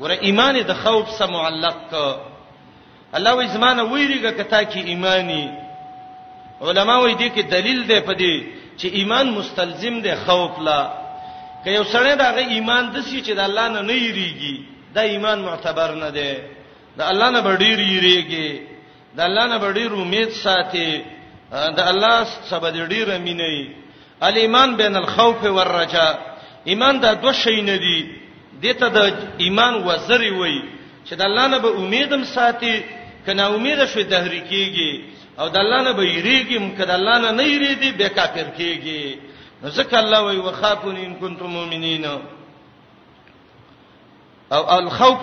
ګوره ایمان د خوف سره معلق ک الله وې زمانه ویریګه کتا کې ایمانی علما وې دي کې دلیل دی په دې چې ایمان مستلزم دی خوف لا که یو سړی دغه ایمان د سې چې د الله نه نه یریږي دا ایمان معتبر نه دی د الله نه بډیر یریږي د الله نه ډیر امید ساتي د الله سبا د ډیر مینه ای الیمان بین الخوف والرجاء ایمان دا دوه شی نه دي دته د ایمان وزري وای چې د الله نه به امیدم ساتي کنا امید شو دهری کیږي او د الله نه به یریږي مکه د الله نه نه یریږي به کافر کیږي نو ځکه الله وای وخافون ان کنتم مؤمنین او الخوف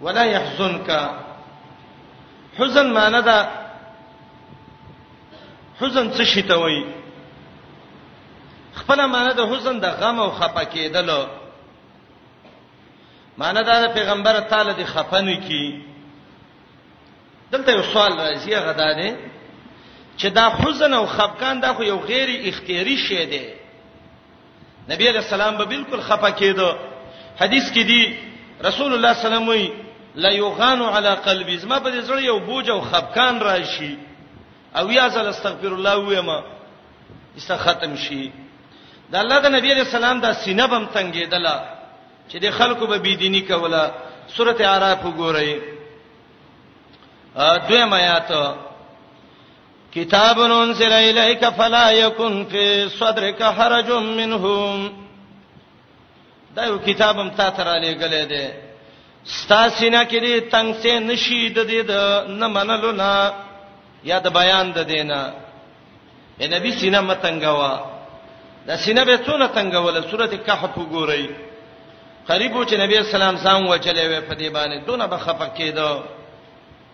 ولا يحزنك حزن معنی دا حزن څه شي ته وایي خپل معنی د حزن د غم او خپه کېدلو معنی دا د پیغمبر تعالی د خفنه کی دلته یو سوال راځي هغه دا دی چې دا حزن او خفقان دا خو یو غیر اختیاري شی دی نبی علیہ السلام به بالکل خپه کېدو حدیث کې دی رسول الله صلی الله علیه وسلم وی لا یغان علی قلبی زما په زړه یو بوج او خپکان راشي او یا زل استغفر الله ویما اس ختم شي د الله د نبی علیہ السلام دا سینه بم تنګېدله چې د خلکو به بيدینی کوله سورته اعراف وګورئ دویم آیات کتاب انزل الیک فلا یکن فی صدرک حرج منهم دا یو کتاب هم تا تر علی غلې ده ستاسینا کې دې تنگ سه نشي د دې د نه منلو نه یا د بیان د دینه اے نبی سینه متنګوا دا سینه به څونه تنګوله سورته کهف وګورئ قریبو چې نبی اسلام سام وچلې وې په دې باندې دونه بخفه کېدو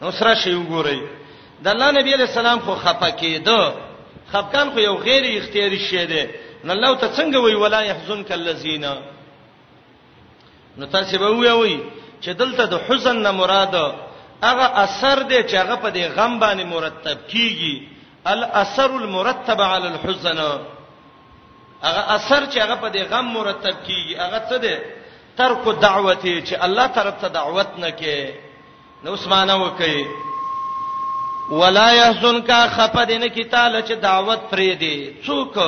نو سره شی وګورئ د الله نبی علی السلام خو خپه کېده خپکان خو یو غیر اختیاري شی دی نو الله ته څنګه وی ولا يحزنک الذین نو تاسو به وی چې دلته د حزن نه مراد هغه اثر دی چې هغه په دې غم باندې مرتب کیږي الاثر المرتب علی الحزن هغه اثر چې هغه په دې غم مرتب کیږي هغه څه دی ترک الدعوت چې الله طرف ته دعوت نه کې نو اسمانه وکي ولا يحزنك خفدن کی تعالی چې دعوت پرې دی څوک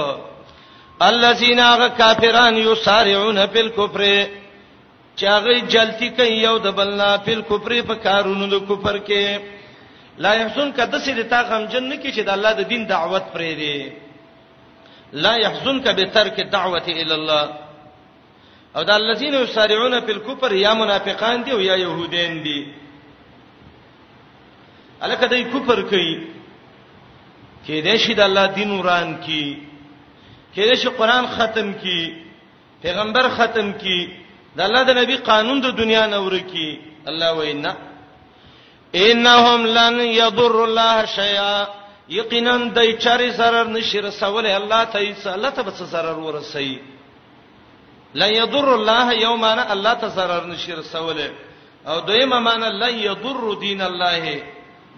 الذين غ کافرون يسارعون في الكفر چې هغه جلتی کوي یو د بلنا په کفر په کارونو د کفر کې لا يحزن کده سي د تا غم جن نه کې چې د الله د دین دعوت پرې دی لا يحزن ک به ترک دعوت الى الله او دا الذين يسارعون في الكفر یا منافقان دي او یا يهودین دي الکه دای کفر کوي کې دې شي د الله دین وران کی کې دې شي قران ختم کی پیغمبر ختم کی د الله د نبی قانون د دنیا نه ورکی الله وینا انهم لن یضر الله شیئا یقینا دای چاري zarar نشي رسول الله ته هیڅ الله ته به zarar ورسي لا یضر الله یومانا الله ته zarar نشي رسوله او دویمه معنا لا یضر دین الله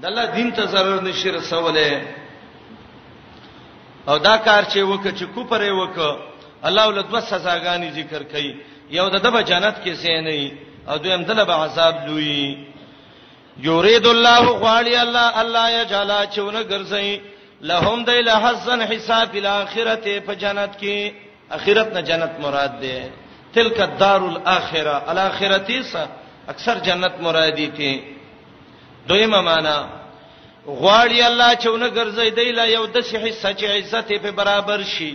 د الله دین ته zarar نشي رسوله او دا کار چې وکړي چې کوپر یې وکړي الله ول دوه سزاګانی ذکر کړي یو د دبه جنت کې سي نه او دویم دله به عذاب لوی یرید الله غواړي الله الله یجعل چونه ګرځي لهم د له حسن حساب الاخرته په جنت کې اخرت نه جنت مراد ده تلک الدار الاخره الاخرتی سا اکثر جنت مرادی تی دویمه معنا غواړي الله چې ونه ګرځي دی لا یو د صحیح سچ عزت په برابر شي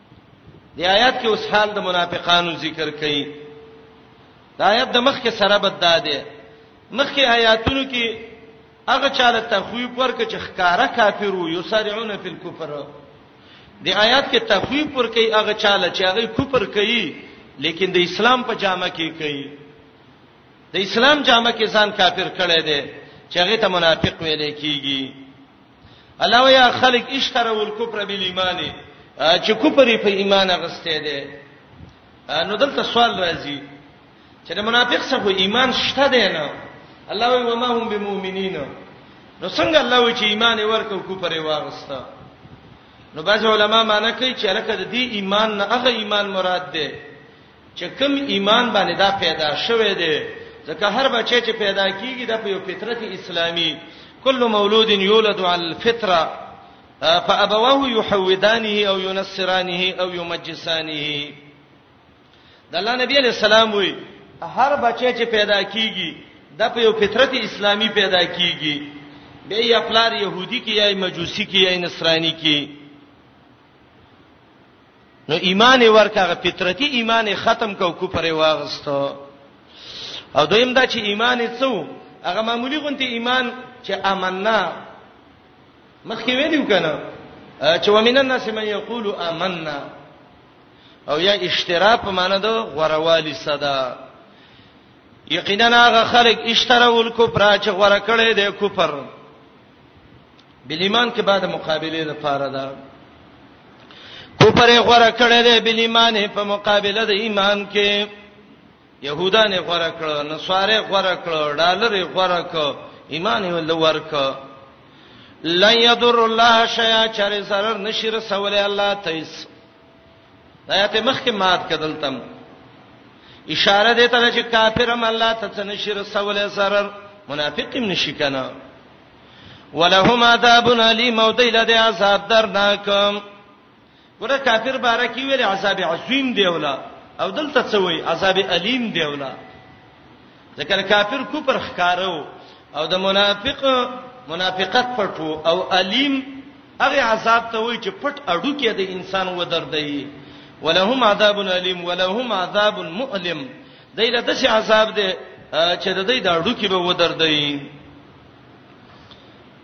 دی آیات کې اوس حال د منافقانو ذکر کړي دا آیات د مخ کې سره بد ده مخکې آیاتونو کې هغه چاله تخویب ورک چې ښکارا کافر وو یسارعون فی الکفر د آیات کې تخویب پر کوي هغه چاله چې هغه کفر کوي لیکن د اسلام په جامه کې کوي د اسلام جامه کې ځان کافر کړي دي چې هغه ته منافق ویل کیږي الله ويا خلق اشتروا الكفر بالایمان چې کفر په ایمان غسته دي نو دلته سوال راځي چې د منافق څخه ایمان شته دی نه الله وی وما هم بمؤمنین نو څنګه الله وی چې ایمان ورکو کفر یې واغسته نو بعض علما معنی کوي چې الکه د دې ایمان نه هغه ایمان مراد دی چې کوم ایمان باندې دا پیدا شوه دی ځکه هر بچی چې پیدا کیږي د په یو فطرت اسلامي کل مولود یولد علی الفطره فابواه یحودانه او ينصرانه او یمجسانه د الله نبی علیہ السلام وی هر بچی چې پیدا کیږي د په یو فطرت اسلامي پیدا کیږي به یې خپل يهودي کې یا مجوسي کې یا نصراني کې نو ایمان یې ورکاغه فطرتي ایمان یې ختم کو کفر یې واغستو او دویم دا چې ایمان یې څو هغه معمولی غونتی ایمان چې آمنا مخکې ویلو کنه چې ومن الناس من یقول آمنا او یا اشترا په معنی د غوروالی صدا یقینا هغه خلک اشترا ول کو پرا چې غوړه کړي د کفر بل ایمان کې بعد مقابله د پاره ده کوپر غره کړه دې بل ایمان په مقابله د ایمان کې يهودان غره کړه نصاره غره کړه ډالر غره کړه ایمان یې ول ورکړه لن يضر الله شيئا چر سرر نشر سوال الله تیس آیات مخکې مات کدل تم اشاره ده ته چې کافر هم الله ته څه نشي رسولې zarar منافق هم نشي کنه ولهم عذاب الیم او دیل د عذاب درناک ګوره کافر بارکی ویل عذاب عظیم دی ولا او دلته څه وای عذاب الیم دی ولا ځکه د کافر کفر ښکارو او د منافق منافقت پټو او الیم هغه عذاب ته وای چې پټ اډو کې د انسان و دردي ولهم عذاب الیم ولهم عذاب مؤلم دایله د شي عذاب دی چې د دې د اډو کې به و دردي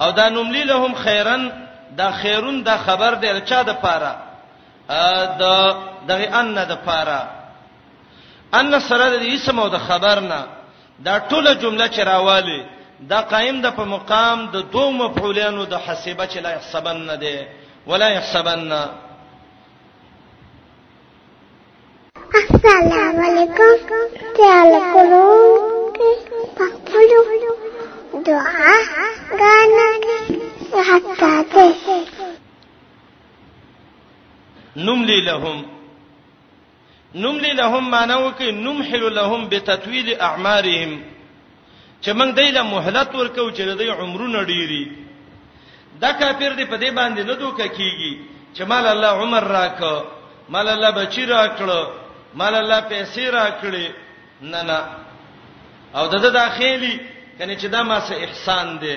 او دا نملی لهم خیرن دا خیرون دا خبر دی چا د پاره د دغه ان د پاره ان سره د اسم او د خبر نه دا ټوله جمله چې راواله دا قائم د په مقام د دوه مفعولانو د حسبه چې لا يحسبن نه دی ولا يحسبن السلام علیکم تعال کولو پخپلو دعا غانا حتا ته نملی لهم نملی لهم معنی وکي نمحل لهم بتطويل اعمارهم چې موږ دای له مهلت ورکو چې د دې عمرونه ډیری دا کافر دی په دې باندې نه دوک کیږي چې مال الله عمر راک مال الله بچی راکړ مال الله پیسې راکړي نه نه او دغه داخلي کنه چې دا ما سه احسان دی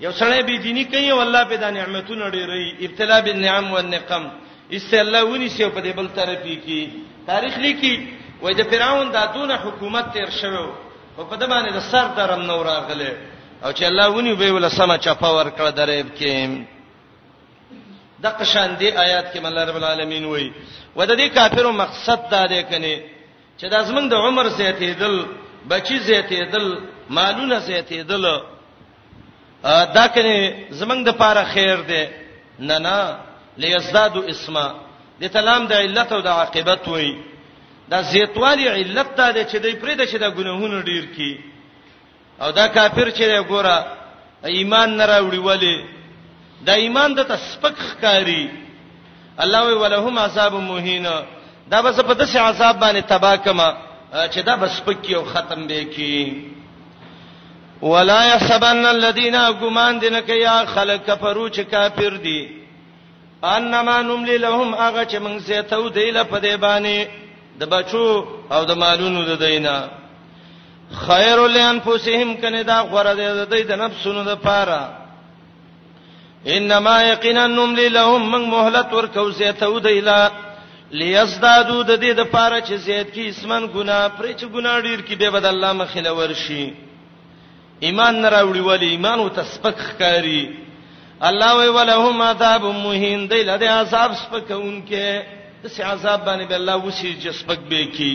یو سړی به دینی کوي او الله په دا نعمتونه ډېرې ابتلا بالنعم والنقم است الله ونی سیو په دې بل طرف کې تاریخ لیکي وای د فرعون د دون حکومت تیر شوو او په دې باندې د سر درم نو راغله او چې الله ونی به ول سم چپا ور کړ درېب کې د قشان دی آیات کې مله رب العالمین وای و د دې کافرو مقصد دا دی کني چې دا زمنګ د عمر زیاتېدل بچی زیاتېدل مالونه زیاتېدل دا کني زمنګ د پاره خیر دی نه نه لیزدادو اسما د تلام د علت او د عاقبت وای دا زیتوالی علت دا چې د پرې د شه د ګناهونو ډیر کی او دا کافر چې دی ګوره ایمان نه راوړي ولی دا ایمان د تسپک ښکاری الله وی ولهم عذاب مهین دا بس په دسه عذاب باندې تبا کما چې دا بس پکی او ختم به کی ولا يحسبن الذين غمان دین کیا خلق کفرو چې کافر دي انما نملي لهم اغه چې موږ زه ته دی لپاره باندې د بچو او د مالونو د دینه خیر لانفسهم کنه دا غره د دې د نفسونو د پاره انما یقینا نملی لهم من مهلت ورکو زیته ودیلا لیزدادو د دې د پاره چې زیات کی اسمن ګنا پرې چې ګنا ډیر کی به بد الله مخله ورشي ایمان نه راوړي ولی ایمان او تسبق ښکاری الله وی ولهم عذاب مهین دی لدی عذاب سپکونکې د سي عذاب باندې به الله وسی چې سپک به کی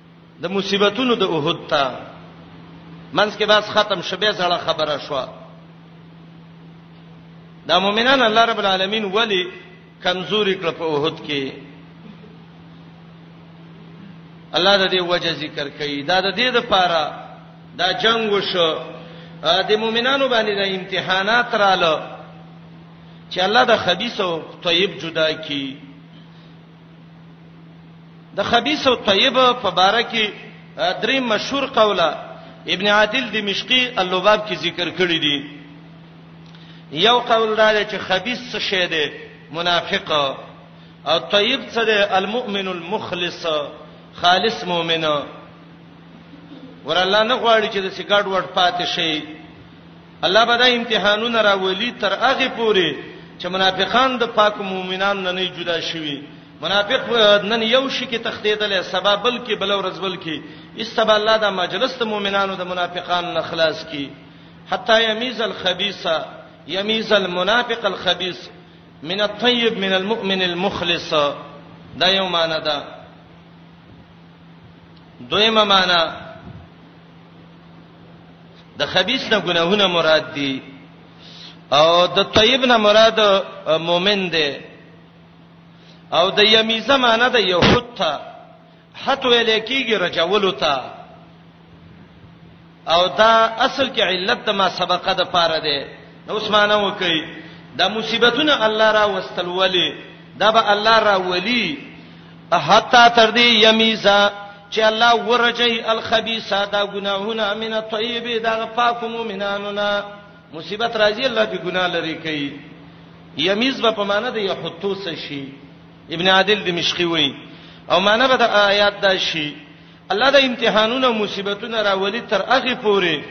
د مصیبتونو د احد ته منځ کې بس ختم شبه زړه خبره شو دا مؤمنان الله رب العالمین ولی کمزوري کړ په احد کې الله د دې وجه ذکر کوي دا د دې د پاره دا جنگ وشو د مؤمنانو باندې د امتحانات رااله چې الله د خبيث او طيب جدا کړي د خبيث او طيب په باره کې درې مشهور قوله ابن عادل دمشقي اللباب کې ذکر کړی دی یو قول دا دی چې خبيث څه شی دی منافق او طيب څه دی المؤمن المخلص خالص مؤمن ور الله نه غواړي چې د سیګارډ ورټ پاتې شي الله به دا امتحانونه راولي تر هغه پورې چې منافقان د پاک مؤمنانو نه نه جدا شوي منافق نن یو شي کې تخدیدل سبب بلکې بل ورځ بلکې استبا الله دا مجلس د مؤمنانو د منافقان نه خلاص کی حتا یمیز الخبیث یمیز المنافق الخبیث من الطيب من المؤمن المخلص دا یو معنی ده دویمه معنی د خبيث نه ګناهونه مراد دي او د طيب نه مراد مؤمن دی او د يميزه معنی د يهود ته حت ویل کیږي رجولو ته او دا اصل کې علت د ما سبقه د پاره دی نو عثمانه وکي دا مصیبتونه الله را وستلولې دا به الله را ولي حتا تر دې یمیزا چې الله ورجی الخبيثه دا ګناهونه من الطيب دا پاک مؤمنانو نه مصیبت راځي الله دې ګناه لري کوي یمیز په معنا د یحتو څه شي ابن عادل دمشقي وایي او معنا به د آیات دا شي الله د امتحانونو مصیبتونو راولي تر هغه پوري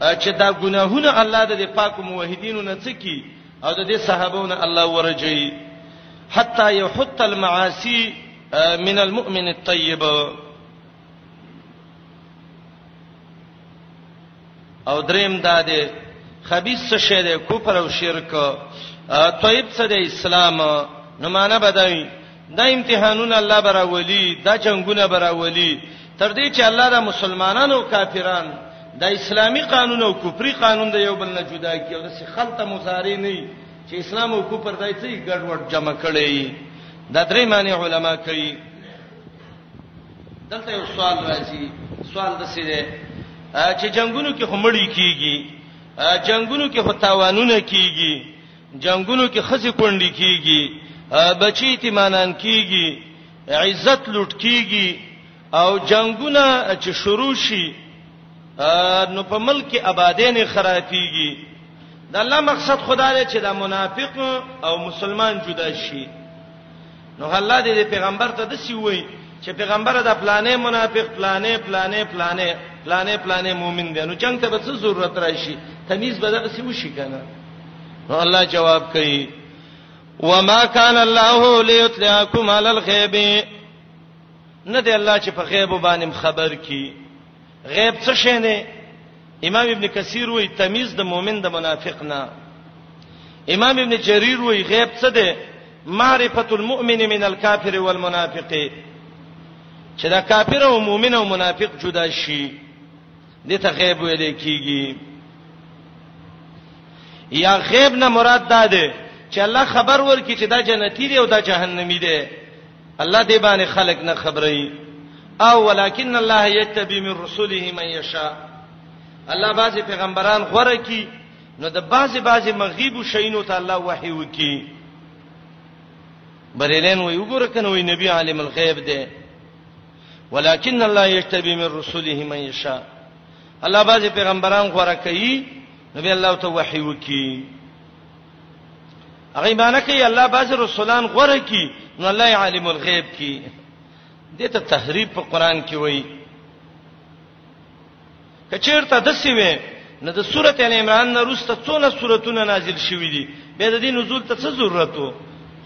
چې دا ګناهونه الله د پاک موحدینو نه څخه او د دې صحابونو الله ورجي حتا يحط المعاصي من المؤمن الطيب او دریم دا دی خبيث څه شی دی کفر او شرک طيب څه دی اسلام نو معنا بدایي دا امتحانونه الله براولي دا جنگونه براولي تر دې چې الله د مسلمانانو او کافران د اسلامي قانون او کفري قانون د یو بل نه جدا کی او د خلته مزاري نه چې اسلام او کفر دای څه ګډوډ جمع کړي دا درې معنی علما کوي دلته یو سوال راځي سوال د څه دی چې جنگونو کې خمړی کیږي جنگونو کې هتاوانونه کیږي جنگونو کې خزي کونډي کیږي بچی ایتمانان کیږي عزت لوټ کیږي او جنگونه چې شروع شي نو په ملک کې آبادې نه خرابيږي د الله مقصد خدای چې دا منافق او مسلمان جدا شي نو الله دې د پیغمبر ته د سی وای چې پیغمبر د پلانې منافق پلانې پلانې پلانې پلانې پلانې مؤمن دی نو جنگ ته به څه ضرورت راشي تمیز به دغه سی وشي کنه نو الله جواب کوي وما كان الله ليطلعكم على الغيب نه دی الله چې په غیب باندې خبر کی غیب څه شی نه امام ابن کثیر وایي تمیز د مؤمن د منافق نه امام ابن جریر وایي غیب څه ده معرفت المؤمن من الكافر والمنافق چې دا کافر او مؤمن او منافق جدا شي دې ته غیب ویل کیږي یا غیب نه مراد ده چې الله خبر ورکړي چې دا جنتی دی او دا جهنمی دی الله دې باندې خلق نه خبري او ولکن الله یتبی من رسوله من یشاء الله بعضی پیغمبران غوړه کی نو د بعضی بعضی مغیب شینو ته الله وحی وکي بریلین وی وګوره کنه وی نبی عالم الغیب دی ولکن الله یتبی من رسوله من یشاء الله بعضی پیغمبران غوړه کوي نبی الله ته وحی وکي هغه معنی کوي الله باز رسولان غوړه کی نو الله عالم الغیب کی دته تحریف په قران کې وایي کچیرته د سیمه نه د سورته ال عمران نه روسته څونه سوراتونه نازل شوې دي به د دې نزول ته څه ضرورت وو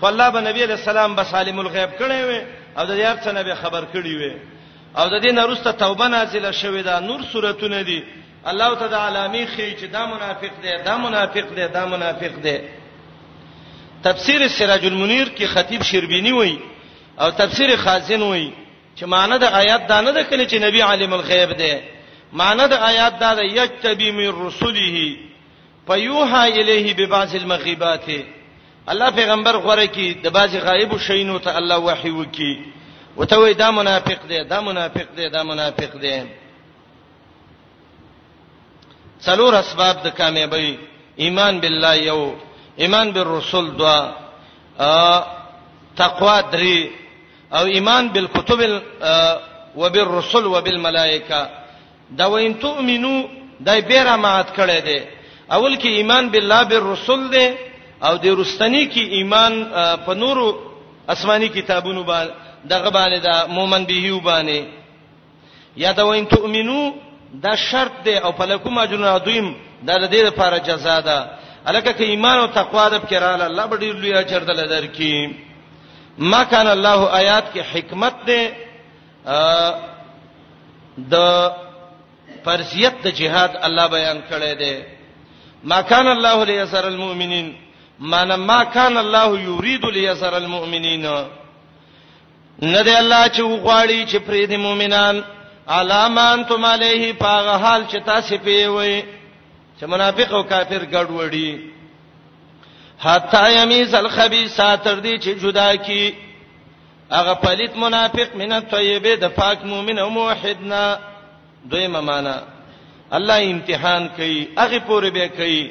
خو الله به نبی له سلام به سالم الغیب کړي وي او د یار څخه به خبر کړي وي او د دې نه روسته توبه نازله شوې ده نور سوراتونه دي الله تعالی علامه خي چې دا منافق دی دا منافق دی دا منافق دی تفسیر سراج المنیر کې خطیب شربینی وایي او تفسیر خازن وایي چې معنی د آیات دا نه ده کله چې نبی عالم الغیب دی معنی د آیات دا ده یجتبی من رسله فیوها الیه ببعض المغیبات الله پیغمبر غره کی د باز غایب شینو ته الله وحی وکي وته وای دا منافق دی دا منافق دی دا منافق دی څلور اسباب د کامیابی ایمان بالله یو ایمان بالرسول دوا تقوا درې او ایمان بالکتب وبالرسل وبالملائکه دا وین تؤمنو دای بیره مات کړي دي اول کې ایمان بالله بالرسل دي او د رستنی کې ایمان په نورو آسماني کتابونو باندې دغه باندې دا مؤمن به یو باندې یا دا وین تؤمنو دا شرط دی او فلکم اجرون عظیم دا د دې لپاره جزاء ده الکه کې ایمان او تقوا د کړهاله الله به ډیر لوی اجر دل درکې ما کان الله آیات کې حکمت ده د فرضیت د جهاد الله بیان کړی دی ما کان الله لیسر المؤمنین ما ما کان الله یرید لیسر المؤمنین نه دی الله چې وغواړي چې پرې د مؤمنان علامان تم علیه پاغه حال چې تاسو پی وي چې منافق او کافر ګډ وړي حتا یمیز الخبیث تر دې چې جدا کی هغه پلیت منافق من طیبه د پاک مؤمن او موحدنا دویمه معنا الله امتحان کوي هغه پورې به کوي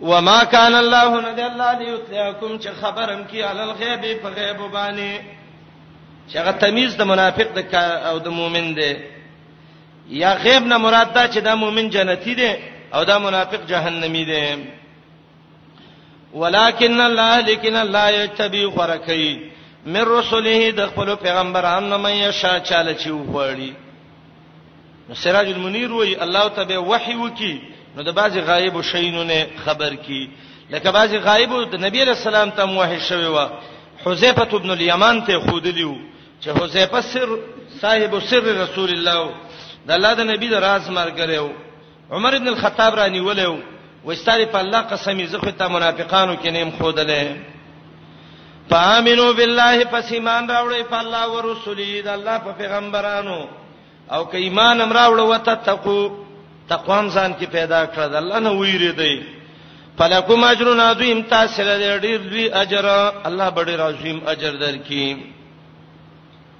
وما كان الله ند الله ليطلعكم چې خبرم کی علی الغیب په غیب باندې چې هغه تمیز د منافق د او د مؤمن دی یا غیب نه مراد دا چې دا مؤمن جنتی دی او دا منافق جهنمی دی ولكن الله لكن الله يتبي فرقي من رسله د خپل پیغمبرانو مې شا چاله چی وړي نو سراج المنیر وای الله ته به وحی وکي نو د بعضی غایب شینو نه خبر کی لکه بعضی غایب د نبی علیہ السلام ته وحی شوی و حذیفه ابن الیمان ته خودلیو چې حذیفه سر صاحب سر رسول الله د الله د نبی د راز مرګره عمر ابن الخطاب را نیولیو وستاره په الله قسم زه خو ته منافقانو کې نیم خودلې فامنو بالله پس ایمان راوړې په الله او رسولي د الله په پیغمبرانو او که ایمان امر راوړ وته تقو تقوام ځان کې پیدا کړ د الله نه ویری دی فلکم اجر عظیم تاسو له ډیر لوی اجر الله بډې عظیم اجر درکې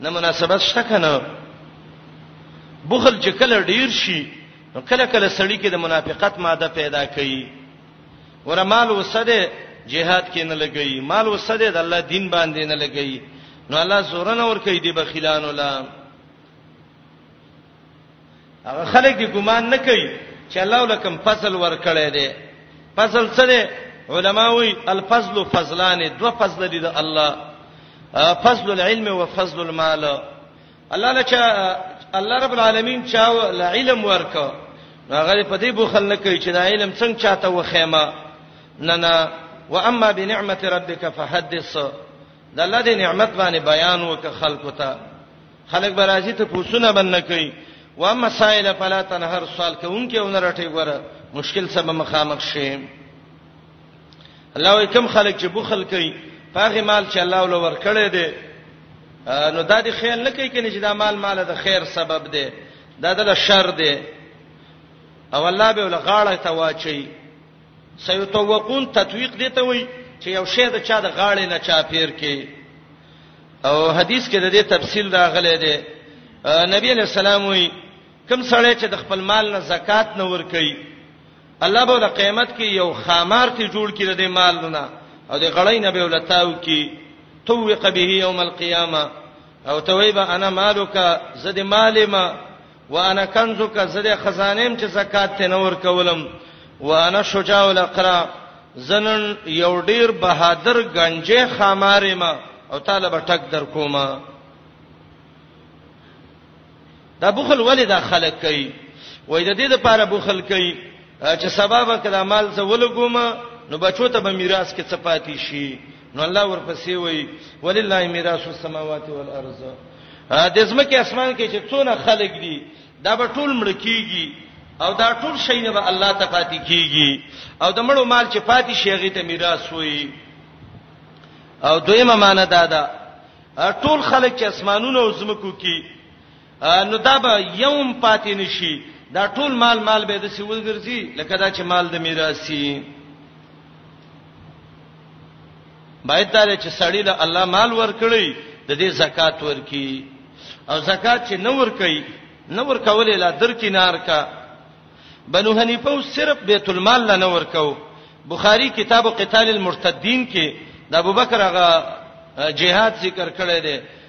نه مناسبت شته کنه بخل چې کله ډیر شي نو کله کله سړی کې د منافقت ماده پیدا کوي ورمال وسده جهاد کې نه لګي مال وسده د الله دین باندې نه لګي نو الله زورن اور کوي دی بخیلانو لا هغه خلک دې ګمان نه کوي چې الله ولکم فضل ورکړی دی فضل څه دی علما وی الفضل فضلان دو فضل دي د الله فضل العلم او فضل المال الله لچا الله رب العالمین چا علم ورکو هغه په دې بوخل نه کوي چې دا علم څنګه چاته وخېما نه نه واما بنعمت ربک فحدث د الله دې نعمت باندې بیان وک خلکو ته خلک به راځي ته پوسونه بند نه کوي و مسائل فلا تنهر سوال کوونکې ونرټي ګوره مشکل سبب مخامخ شي الله کوم خلک چې بخل کوي هغه مال چې الله ول ورکړي دي نو دا د خیر نه کوي کني چې دا مال مال د خیر سبب دی دا د شر دی او الله به ول غاړه ته واچي سيتوقون تطويق دي ته وي چې یو شی د چا د غاړې نه چا پیر کې او حدیث کې د دې تفصیل راغلی دی نبی علیہ السلام وی کوم سړی چې د خپل مال نه زکات نه ور کوي الله به د قیامت کې یو خامار ته جوړ کړي د مال نه او د غړې نه به ولتاو کې توق به یوم القیامه او تویبه انا مالک زد مالما وانا کنزک زده خزانیم چې زکات ته نور کولم وانا شجاع الاقرا زنن یو ډیر بهادر گنجه خمارې ما او طالب ټک در کوما دا بخل ولې دا خلک کوي وای د دې لپاره بخل کوي چې سبب کړه مال زولګوم نو بچو ته به میراث کې څه پاتې شي نو الله ورپسې وایي ولله میراث السماوات والارض د زمکه اسمان کې چې څونه خلق دي دا به ټول مړ کیږي او دا ټول شي نه به الله ته پاتې کیږي او د مړو مال چې پاتې شي هغه ته میراث وایي او دویمه معنی دا ده ټول خلک چې اسمانونو او زمکو کې نو دا به یوم پاتې نشي دا ټول مال مال به د سی وګرځي لکه دا چې مال د میراثي باید دا چې سړی له الله مال ورکړي د دې زکات ورکي او زکات چې نه ورکي نه ورکولې لا درکې نار کا بنو حنیفه صرف بیت المال لا نه ورکو بخاری کتاب قتال المرتدین کې د ابوبکر هغه جهاد ذکر کړی دی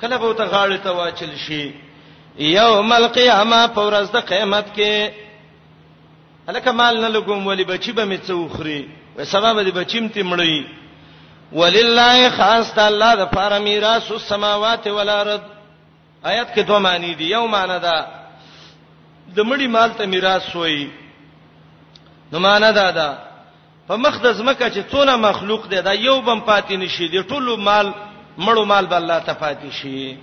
کله به ته غاړه ته واچل شي یوم القیامه په ورځ د قیامت کې الکه مال نه لګوم ولی بچی به می څه وخوري و سبب دې بچیم تی مړی ولله خاص د الله د پاره میراث السماوات والارض آیات کې دوه معنی دي یو معنی دا د مړی مال ته میراث وای نو معنی دا ده په مخ د زمکه چې څونه مخلوق دی دا یو بم پاتې نشي دی ټولو مال مړو مال به الله ته پاتې شي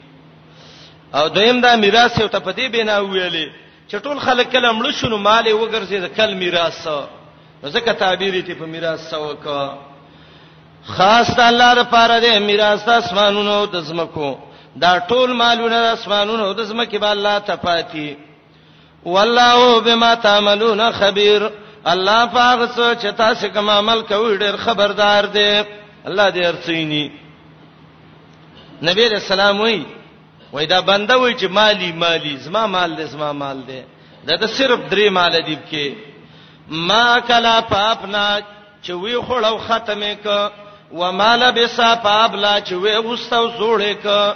او دویم دا میراث یو ته په دې بنا ویلې چې ټول خلک کله مړ شونو مال وګرځي د کل میراث ځکه تعبیر ته په میراث وکړه خاص د الله لپاره د میراث د اسمانونو د زمکو دا ټول مالونه د اسمانونو د زمکه به الله ته پاتې والله بما تعملون خبير الله پاک څه چې تاسو کوم عمل کوئ ډېر خبردار دی الله دې ارڅینی نبی رسول الله وی وای دا بنده وای چې مالی مالی زما مال دې زما مال دې دا د صرف درې مال دی کې ما کلا پاپنا چې وی خړو ختمه ک و مال بسا پابلا چې وی وستو زوړې ک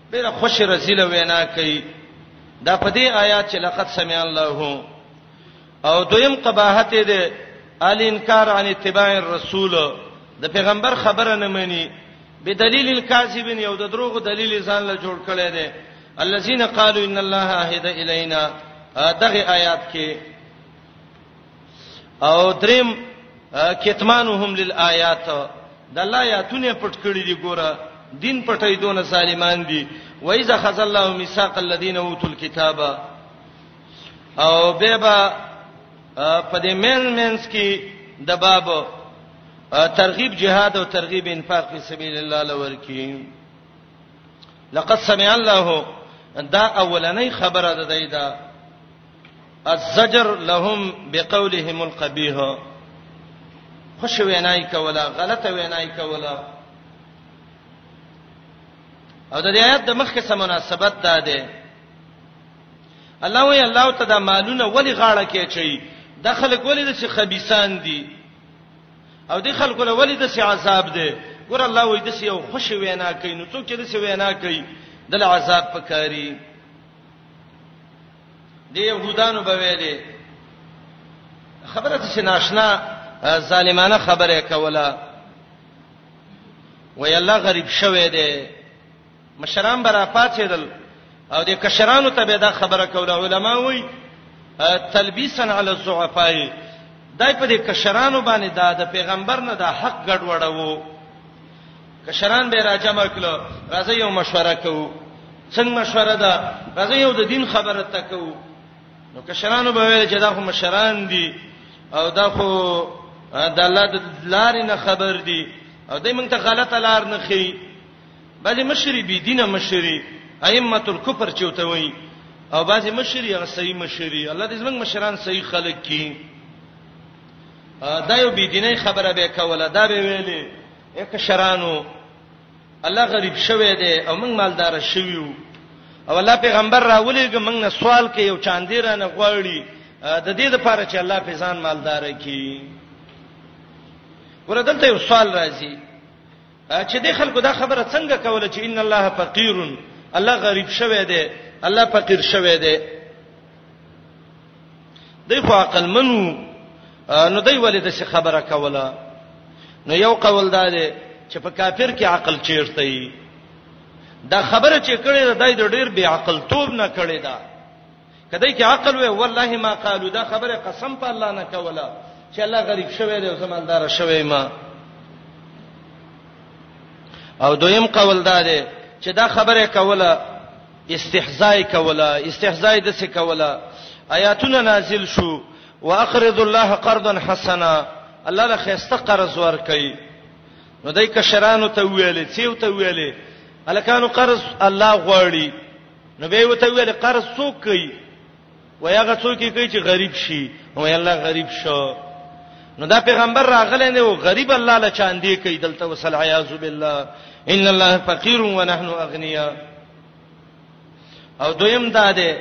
ډیره خوش رزيله وینا کوي دا په دې آیات چې لقد سمع الله او دویم قباحت دې ال انکار عن اتباع الرسول د پیغمبر خبره نه مني بدلیل الکاذبین یو د دروغ دلیل ځان له جوړ کړي دي الذين قالوا ان الله عهد الينا دغه آیات کې او دریم کتمانهم للآیات د الله آیاتونه پټ کړی دی ګوره دین پټای دون سالمان دی وایذا خذ الله میثاق الذین اوتل کتاب او بهبا په دې مین مینس کې د باب ترغیب جهاد او ترغیب انفاق فی سبیل الله لور کې لقد سمع الله دا اولنۍ خبره ده دا الزجر لهم بقولهم القبيح خوش وینای کوله غلطه وینای کوله او د دې آیات د مخکې سم مناسبت ده ده الله وی الله ته دا مالونه ولی غاړه کې چي د خلک ولی د څه خبيسان دي او د خلکو له ولی د څه عذاب دي ګور الله وی د څه یو خوش وینا کوي نو څوک چې د څه وینا کوي د عذاب پکاري د يهودانو به ویلې خبره څه ناشنا ظالمانه خبره کوله وای الله غریب شوه دی مشران برا پاتېدل او د کشرانو ته به دا خبره کوله علما وای تلبیسا علی الضعفاء دای په دې کشرانو باندې دا د پیغمبر نه دا حق ګډوډو کشران به را جمع کړو راځي یو مشوره کوو څنګه مشوره ده راځي یو د دین خبره تکو نو کشرانو به ویل چې دا خو مشران دي او دا خو د الله د لارې نه خبر دي او دای مونږ ته غلطه لار نه خي بعضی مشری بی دینه مشری ائمه الکفر چوته وای او بعضی مشری هغه صحیح مشری الله دې زمنګ مشران صحیح خلق کی دا یو بی دینه خبره به کوله دا به ویلې اې کشرانو الله غریب شوه دی او موږ مالدار شویو او الله پیغمبر راولېګ موږ نه سوال کوي او چاندې را نه غواړي د دې لپاره چې الله په ځان مالدار کړي ورته یو سوال راځي چې د خلکو دا خبره څنګه کوله چې ان الله فقیر الله غریب شوه دی الله فقیر شوه دی دی خو عقل منو نو دی ولې د څه خبره کوله نو یو قول دا دی چې په کافر کې عقل چیرته ای دا خبره چې کړې ده دای د ډیر بی عقل توب نه کړې ده کدی کې عقل وې والله ما قالو دا خبره قسم په الله نه کوله چې الله غریب شوی دی او زمالدار شوی ما او دویم قول دا دی چې دا خبره کوله استهزاء کولا استهزاء د څه کولا آیاتونه نازل شو واقرض الله قرضا حسنا الله له خسته قرض ور کوي نو دای کشرانو ته ویلې چیو ته ویلې الکانو قرض الله غواړي نو به وته ویلې قرض څوک کوي وای هغه څوک یې کوي چې غریب شي نو الله غریب شو نو دا پیغمبر راغلی نه و غریب الله له چاندې کوي دلته وسل عیاذ بالله ان الله فقیر و نحن اغنیا او دویم دا ده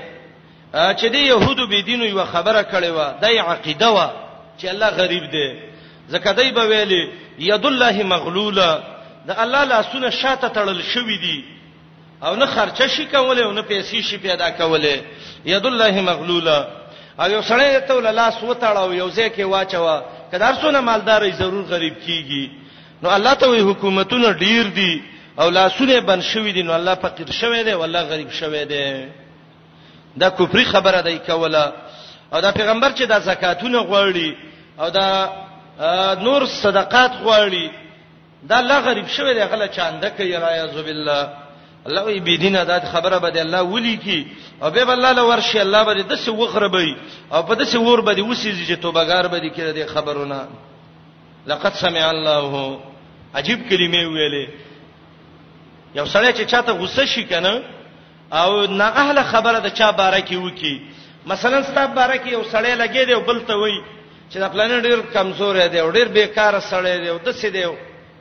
چې د يهودو بي دینو یو خبره کړې و د عقیده و چې الله غریب دی زکه دای به ویلي ید الله مغلوله د الله لاسونه شاته تړل شوې دي او نه خرچه شي کولای او نه پیسې شي پیدا کولای ید الله مغلوله او یو سړی ته ول لاس وتاړو یو ځای کې واچوا کدار سونه مالداري ضرور غریب کیږي نو الله ته وی حکومتونه ډیر دي او لاسونه بن شوې دي نو الله فقیر شوی دی والله غریب شوی دی دا کوپری خبره دی کوله او دا پیغمبر چې دا زکاتونه غواړي او دا نور صدقات غواړي دا الله غریب شوی دی غل چاند کوي راياذ بالله الله وی بی دینه دا خبره به دی الله ولي کی او به الله له ورشي الله به د څه وخربي او په د څه ور به دی وسیږي چې توبګار به دی کړه د خبرونه لقد سمع الله عجیب کلمې ویلې یو سړی چې چاته غوسه شي کنه او نه اهل خبره د چا باره کې وکی مثلا ستا باره کې یو سړی لګی دی او بل ته وای چې د پلان ډیر کمزور دی او ډیر بیکار سړی دی او د څه دی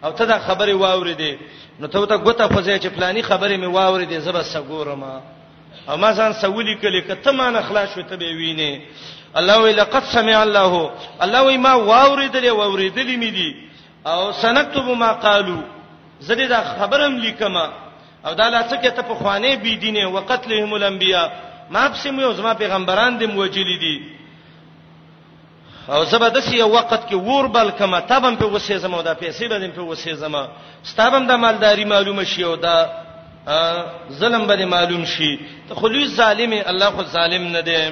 او ته دا خبره واورې دی نو ته ته ګوته خوځې چې پلاني خبره می واورې دی زبر سګورم او ما ځان سولې کله کته ما نه خلاص شو ته به وینې الله وی لقد سمع الله الله وی ما واورې دلې واورې دلې می دی او سنكتب ما قالو زدي دا خبرم لیکما او دا لا څکه ته په خوانه بی دینه وقتلهم الانبیاء ما بسم یو زما پیغمبران دې موجلی دي او زبر د سی وخت کې ور بل کما تبم په وسې زما دا پیسې بدیم په وسې زما ستابم د مالداری معلومه شي او دا ظلم به معلوم شي ته خلیص ظالمه الله خو ظالم نه دی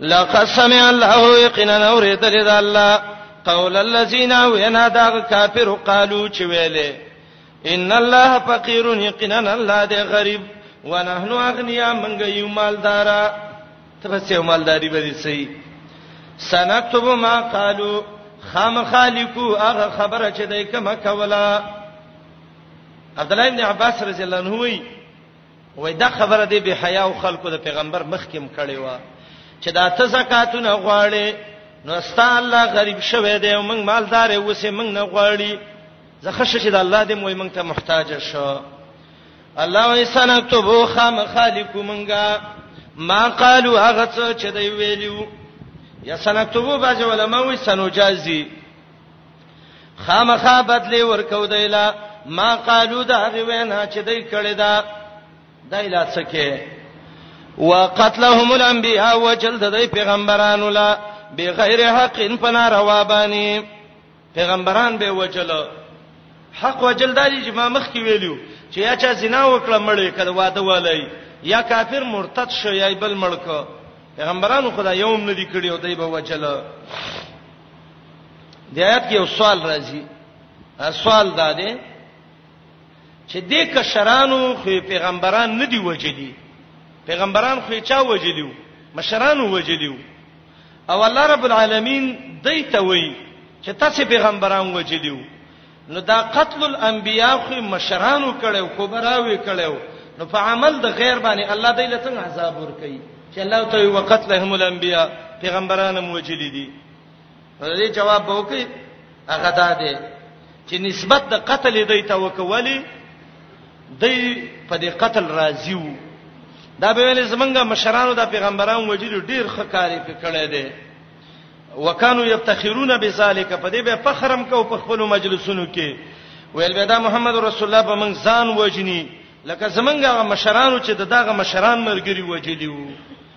لقد سمع الله يقينا اوریدل د الله قول الذين وینا دا کافر قالو چې ویلې ان الله فقير يقينا الله دې غریب ونحن اغنيا منګ یو مالدارا ته څه مالداری به سي سنكتب ما قالو خام خالقو هغه خبره چې دای کومه کولا عبد الله ابن عباس رضی الله عنه وی وای دا خبره دی به حیا او خلکو د پیغمبر مخکیم کړي وا چې دا ته زکاتونه غواړي نو استا الله غریب شوه دی او موږ مالدار اوسې موږ نه غواړي زه خشه چې د الله دې موي موږ ته محتاج شو الله وای سنکتبو خام خالقو منګه ما قالو هغه څه چې دی ویلو یا سنکتبو باج علماء وای سنجازي خامخا بدلی ورکو دیلا ما قالو دا غي وینا چې دای کړی دا دایلا څکه وقتلهم الانبیاء وجلد دای پیغمبرانو لا بغیر حق ان پنا روا باندې پیغمبران به وجل حق وجل دالي چې ما مخ کې ویلو چې یا چا زنا وکړه مړې کړه واده والای یا کافر مرتد شو یا بل مړک پیغمبرانو خدای یوم ندی کړی او دای به وجل د آیات کې یو سوال راځي سوال دا دی چې د کشرانو خو پیغمبران نه دی وجلی پیغمبران خو چا وجلیو مشرانو وجلیو او الله رب العالمین دای ته وی چې تاسو پیغمبران وجلیو نو دا قتل الانبیاء خو مشرانو کړو کبراوي کړو نو په عمل د غیر باندې الله دای له څنګه عذاب ور کوي چې الله ته وقتلهم الانبیاء پیغمبران موجلی دي نو دې جواب به وکي هغه دا دی چې نسبت د قتل دی ته وکولي دی په دې قتل راضي وو دا به ولې زمونږه مشرانو د پیغمبرانو وجود ډیر خکاری په کړه دی وکانو یفتخرون بذالک په دې به فخرم کو په خپل مجلسونو کې ویل به دا محمد رسول الله په من ځان وجنی لکه زمونږه مشرانو چې دغه مشران مرګري وجلی وو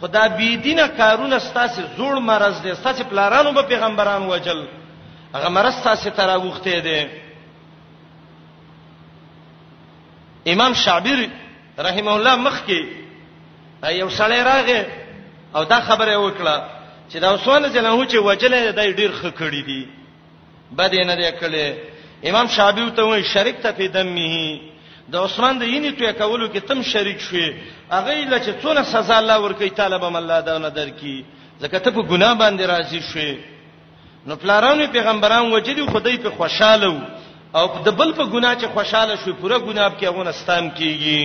خدا بی دینه کارونه ستاسو زوړ مرز دي ستاسو پلارانو به پیغمبران وجل هغه مرز ستاسو تراوخته دي امام شعبیر رحم الله مخکي یو سړی راغی او دا خبره وکړه چې دا عثمان جنو چې وجل دی ډیر خکړی دی بده نه دی کړی امام شابی ته وایي شریک ته په دمه د عثمان د یینې توې کولو کې تم شریک شوې هغه لچ څونه سزا الله ورکړي طالب هم الله دا نه درکې ځکه ته په ګناه باندې راضي شوې نو پلارانو پیغمبران وجدي خدای په خوشاله او د بل په ګناه چې خوشاله شوې پوره ګناه کې هغه نستان کیږي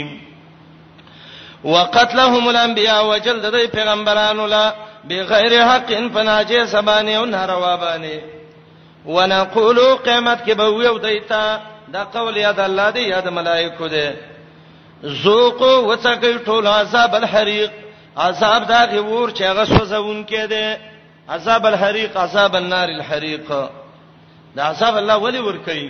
وقتلهم الانبیاء وجلد د پیغمبرانو لا بغیر حق فناجه سبانه او ناروا باندې ونقول قیامت کې به ویو دیتا دا قول یاد الله دی یاد ملائکه دی ذوقوا وتقوا طول عذاب الحريق عذاب دا غور چې هغه سوزون کې دی عذاب الحريق عذاب النار الحريق دا عذاب الله ولی ور کوي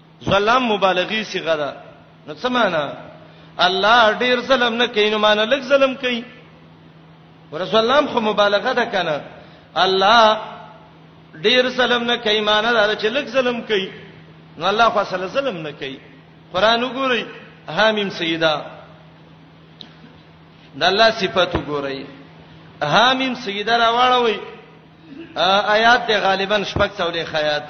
ظلم مبالغی صيغه ده نو څه معنا الله ډیر ظلم نه کوي نو معنا لږ ظلم کوي ورسول الله خو مبالغه ده کنه الله ډیر ظلم نه کوي معنا دا چې لږ ظلم کوي نو الله خو اصل ظلم نه کوي قران وګورئ حامیم سیدا د الله صفات وګورئ حامیم سیدا راوړوي آیات غالبا شپږ څولې خیات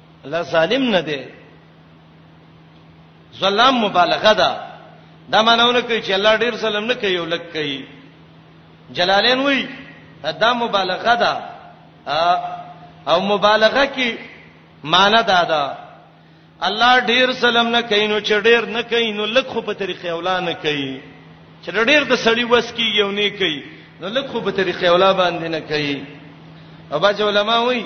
الله ظالم نه دی ظلم مبالغه ده دا مانونه کوي چې الله ډیر ظلم نه کوي ولک کوي جلالین وای دا مبالغه ده او مبالغه کې معنی دا ده الله ډیر ظلم نه کوي نو چې ډیر نه کوي نو لک خو په طریقې اولا نه کوي چې ډیر د سړی وس کې یو نه کوي نو لک خو په طریقې اولا باندې نه کوي او باج علماء وایي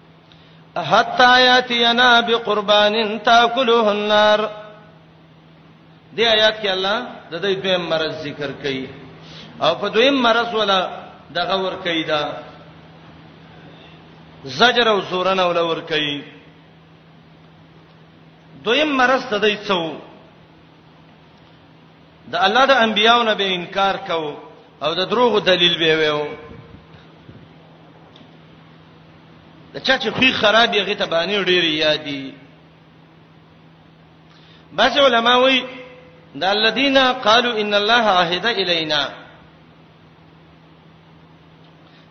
حتا یاتینا بقربان تاکله النار دې آیات کې الله د دې دویم مرز ذکر کړي او په دویم مرز ولا دغه ور کوي دا زجر او زورن او لور کوي دویم مرز ته دی څو د الله د انبیانو نه به انکار کو او د دروغو دلیل به ویو د چا چې خوې خراب یې غته باندې ډېر یادي بعض علما وایي د الذين قالوا ان الله عهد الينا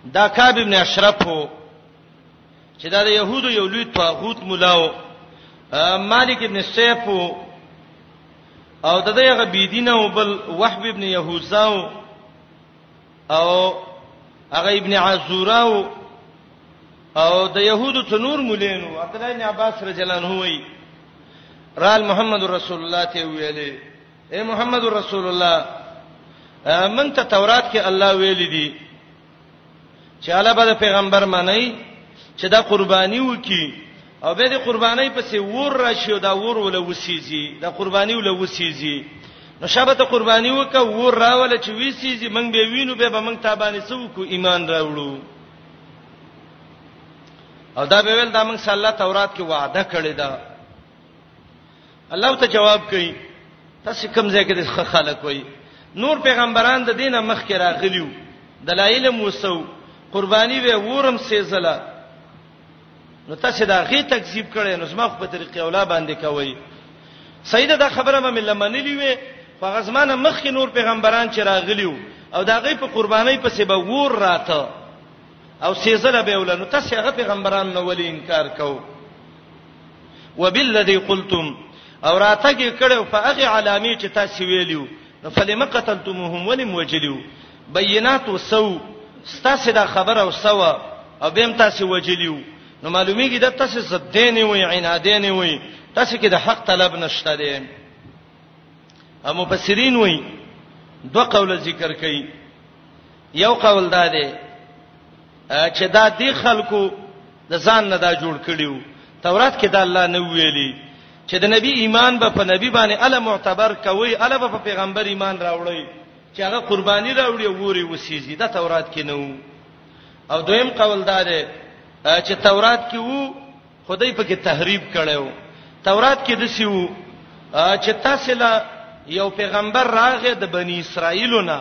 دا کعب ابن اشرف هو چې دا د يهودو یو لوی طاغوت مولاو مالک ابن سیف او د دغه بيدینه او بل وحب ابن يهوذا او هغه ابن عزورا او د يهودو تنور مولینو عبد الله بن عباس رضی الله عنه وی رال محمد رسول الله ته ویلې اے محمد رسول الله من ته تورات کې الله ویل دي چې الله به پیغمبر منی چې دا قرباني وکي او به د قرباني پسې ور راشي او دا ور ول وسیږي دا قرباني ول وسیږي نو شابه ته قرباني وکه ور راول چې وسیږي موږ به وینو به موږ تابانه سو کو ایمان راوړو او دا به ول دا موږ صلی الله تورات کې وعده کړی دا الله ته جواب کوي تاسو کوم ځای کې د خلک وای نور پیغمبران د دینه مخ کې راغلیو دلایل موسو قرباني به ورم سیزله نو تاسو دا غي تکذیب کړي نو زما خو په طریقې اولا باندې کوي سیده دا خبره مې لمنلې وي په غزمانه مخ کې نور پیغمبران چې راغلیو او دا غي په قرباني په سبب ور راته او سیزله به ولنو تاسو هغه پیغمبران نو ولې انکار کوئ وبالذي قلتم او راتګ کړو په هغه علامه چې تاسو ویلیو فلم قتلتموهم ولم وجلیو بینات وسو ستاسو دا خبره وسو او بهم تاسو وجلیو نو معلومیږي د تاسو زدین وي عنادین وي تاسو کې د حق طلب نشته دی او مفسرین وي دوه قول ذکر کوي یو قول دا دی چې دا دی خلکو د ځان نه دا جوړ کړیو تورات کې دا الله نه ویلي چې د نبی ایمان به په نبی باندې ال معتبر کوي ال په پیغمبر ایمان راوړي چې هغه قرباني راوړي ووري وسیږي دا تورات کې نه وو او دویم قول دا دی چې تورات کې وو خدای په کې تحریف کړو تورات کې د سیو چې تاسو لا یو پیغمبر راغې د بنی اسرائیلونه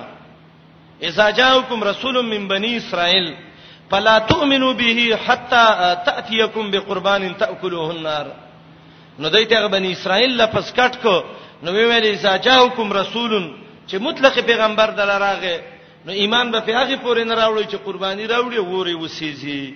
اذا جاءکم رسول من بنی اسرائیل فلا تؤمنوا به حتا تاتيكم بقربان تاكلوه النار نو دای ته بنی اسرائیل لپس کټ کو نو ویل اذا جاءکم رسول چې مطلق پیغمبر دل راغې نو ایمان به په هغه پورې نه راوړي چې قرباني راوړي ووري وسیږي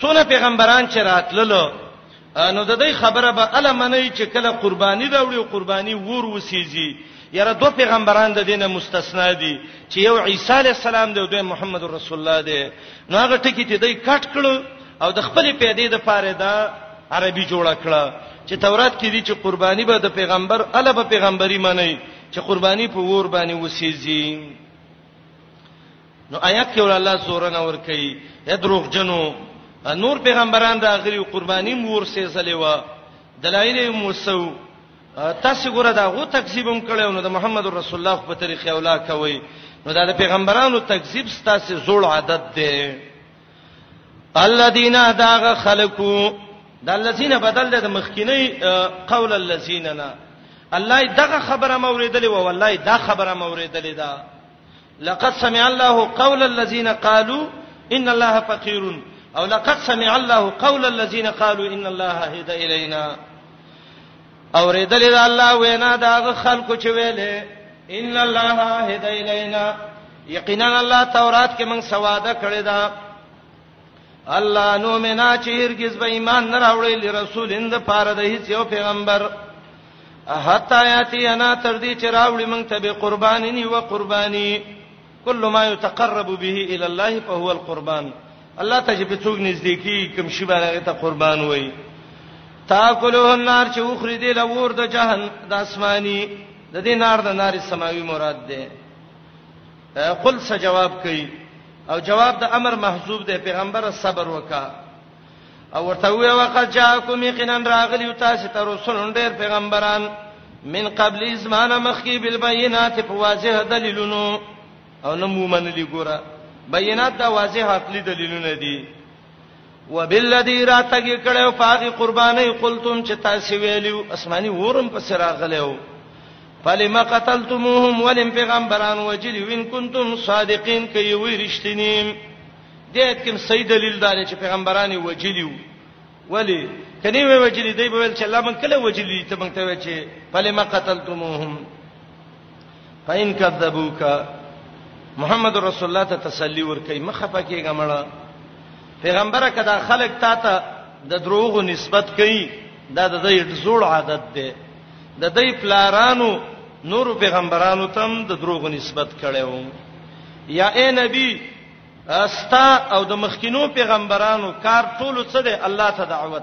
څونه پیغمبران چې راتللو نو د دې خبره به اله منی چې کله قرباني راوړي او قرباني ور وسیږي یاره دوه پیغمبران د دینه مستثنا دي چې یو عیسی علی السلام دی او دوی محمد رسول الله دی نو هغه ټکی ته دوی کټ کړو او د خپل پیدې د پاره دا عربي جوړ کړه چې تورات کې دي چې قرباني به د پیغمبر اله به پیغمبري معنی چې قرباني په ور باندې وسیږي نو آیات کې ول الله زورنه ور کوي یا دروغ جنو نور پیغمبران راغلي قرباني مور سي زلې و دلایل موسو تاسو ګوره دا غو تکذیب هم کړو نو د محمد رسول الله په طریقې اولا کوي نو دا د پیغمبرانو تکذیب ستاسو زوړ عادت دی الذين داغ خلقوا د الذين بدل د مخکینی قول الذين نه الله دغه خبره موریدلې و والله دا خبره موریدلې ده لقد سمع الله قول الذين قالوا ان الله فقير او لقد سمع الله قول الذين قالوا ان الله هدى الينا او ردل د الله وینا دا خلکو چې ویلې ان الله هدى الينا یقینا الله تورات کې موږ سواده کړی دا الله نو منا چې هرگز به ایمان نه راوړي لرسول اند پاره د هیڅ یو پیغمبر حتا یاتی انا تر دې چې راوړي مونږ ته به قرباني ني و قرباني کل ما يتقرب به الى الله فهو القربان الله ته چې په څوګ نږدې کی کوم شی باندې ته قربان وای تاکلوه النار چې وخري دې لور د جهنم د اسماني د دې نار د نار سماوي مراد ده قل څه جواب کوي او جواب د امر محذوب دی پیغمبر صبر وکا او ورته وی وقد جاءکم یقینا راغلی تاسو ته رسول ډیر پیغمبران من قبل زمان مخکی بالبينات په واضح دلیلونو او نو مومن لګورا بینات دا واضح عقلی دلیلونه دي وبالذي راتګ کړو پاغي قرباني قلتم چې تاسو ویلو اسماني ورم په سر غلېو فلم قتلتموهم ولم پیغمبران وجلی وین کنتم صادقین کوي وی رښتینی دې کوم صحیح دلیل دار چې پیغمبران وجلی ولی کني وی وجلی دی بویل چې الله من کله وجلی ته مونږ ته وی چې فلم قتلتموهم فإن كذبوك محمد رسول الله ته تسلی ورکړي مخه پکېګه مړه پیغمبره کدا خلق تا ته د دروغو نسبت کوي دا د دې ډزول عادت دی د دې پلارانو نور پیغمبرانو تم د دروغو نسبت کړو یا اے نبی استا او د مخکینو پیغمبرانو کار ټولو څه دی الله ته دعوت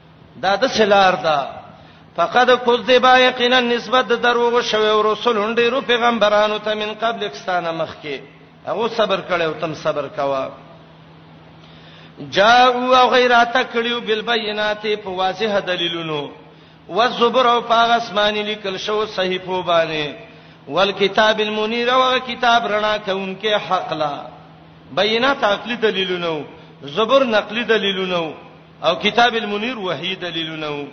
دا د سلار دا فقد کذبا یقینا نسبت د دروغ شوی او رسول ډیرو پیغمبرانو ته من قبل کستانه مخکي هغه صبر کړي او تم صبر کوا جاءوا غیرات کړیو بالبينات په واضح دلیلونو والزبر او پاغ اسماني لیکل شو صحیفو باندې والکتاب المنیر او کتاب رڼا کونکي حق لا بینات عقلی دلیلونه زبر نقلی دلیلونه او کتاب المنیر وحی دلیلونه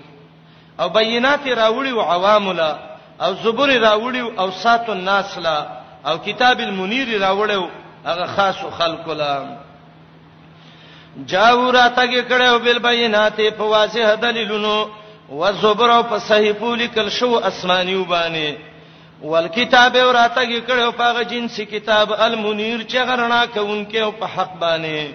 او بینات راوړي او عوام لا او زبر راوړي او سات الناس لا او کتاب المنیر راوړي هغه خاص خلق لا جاو راتګه کړو بل بینات په واضح دلیلونو و زبر او په صحیفو لیکل شو اسمانیو باندې والکتاب او راتګه کړو په هغه جنسي کتاب المنیر چې غرنا کوونکې او په حق باندې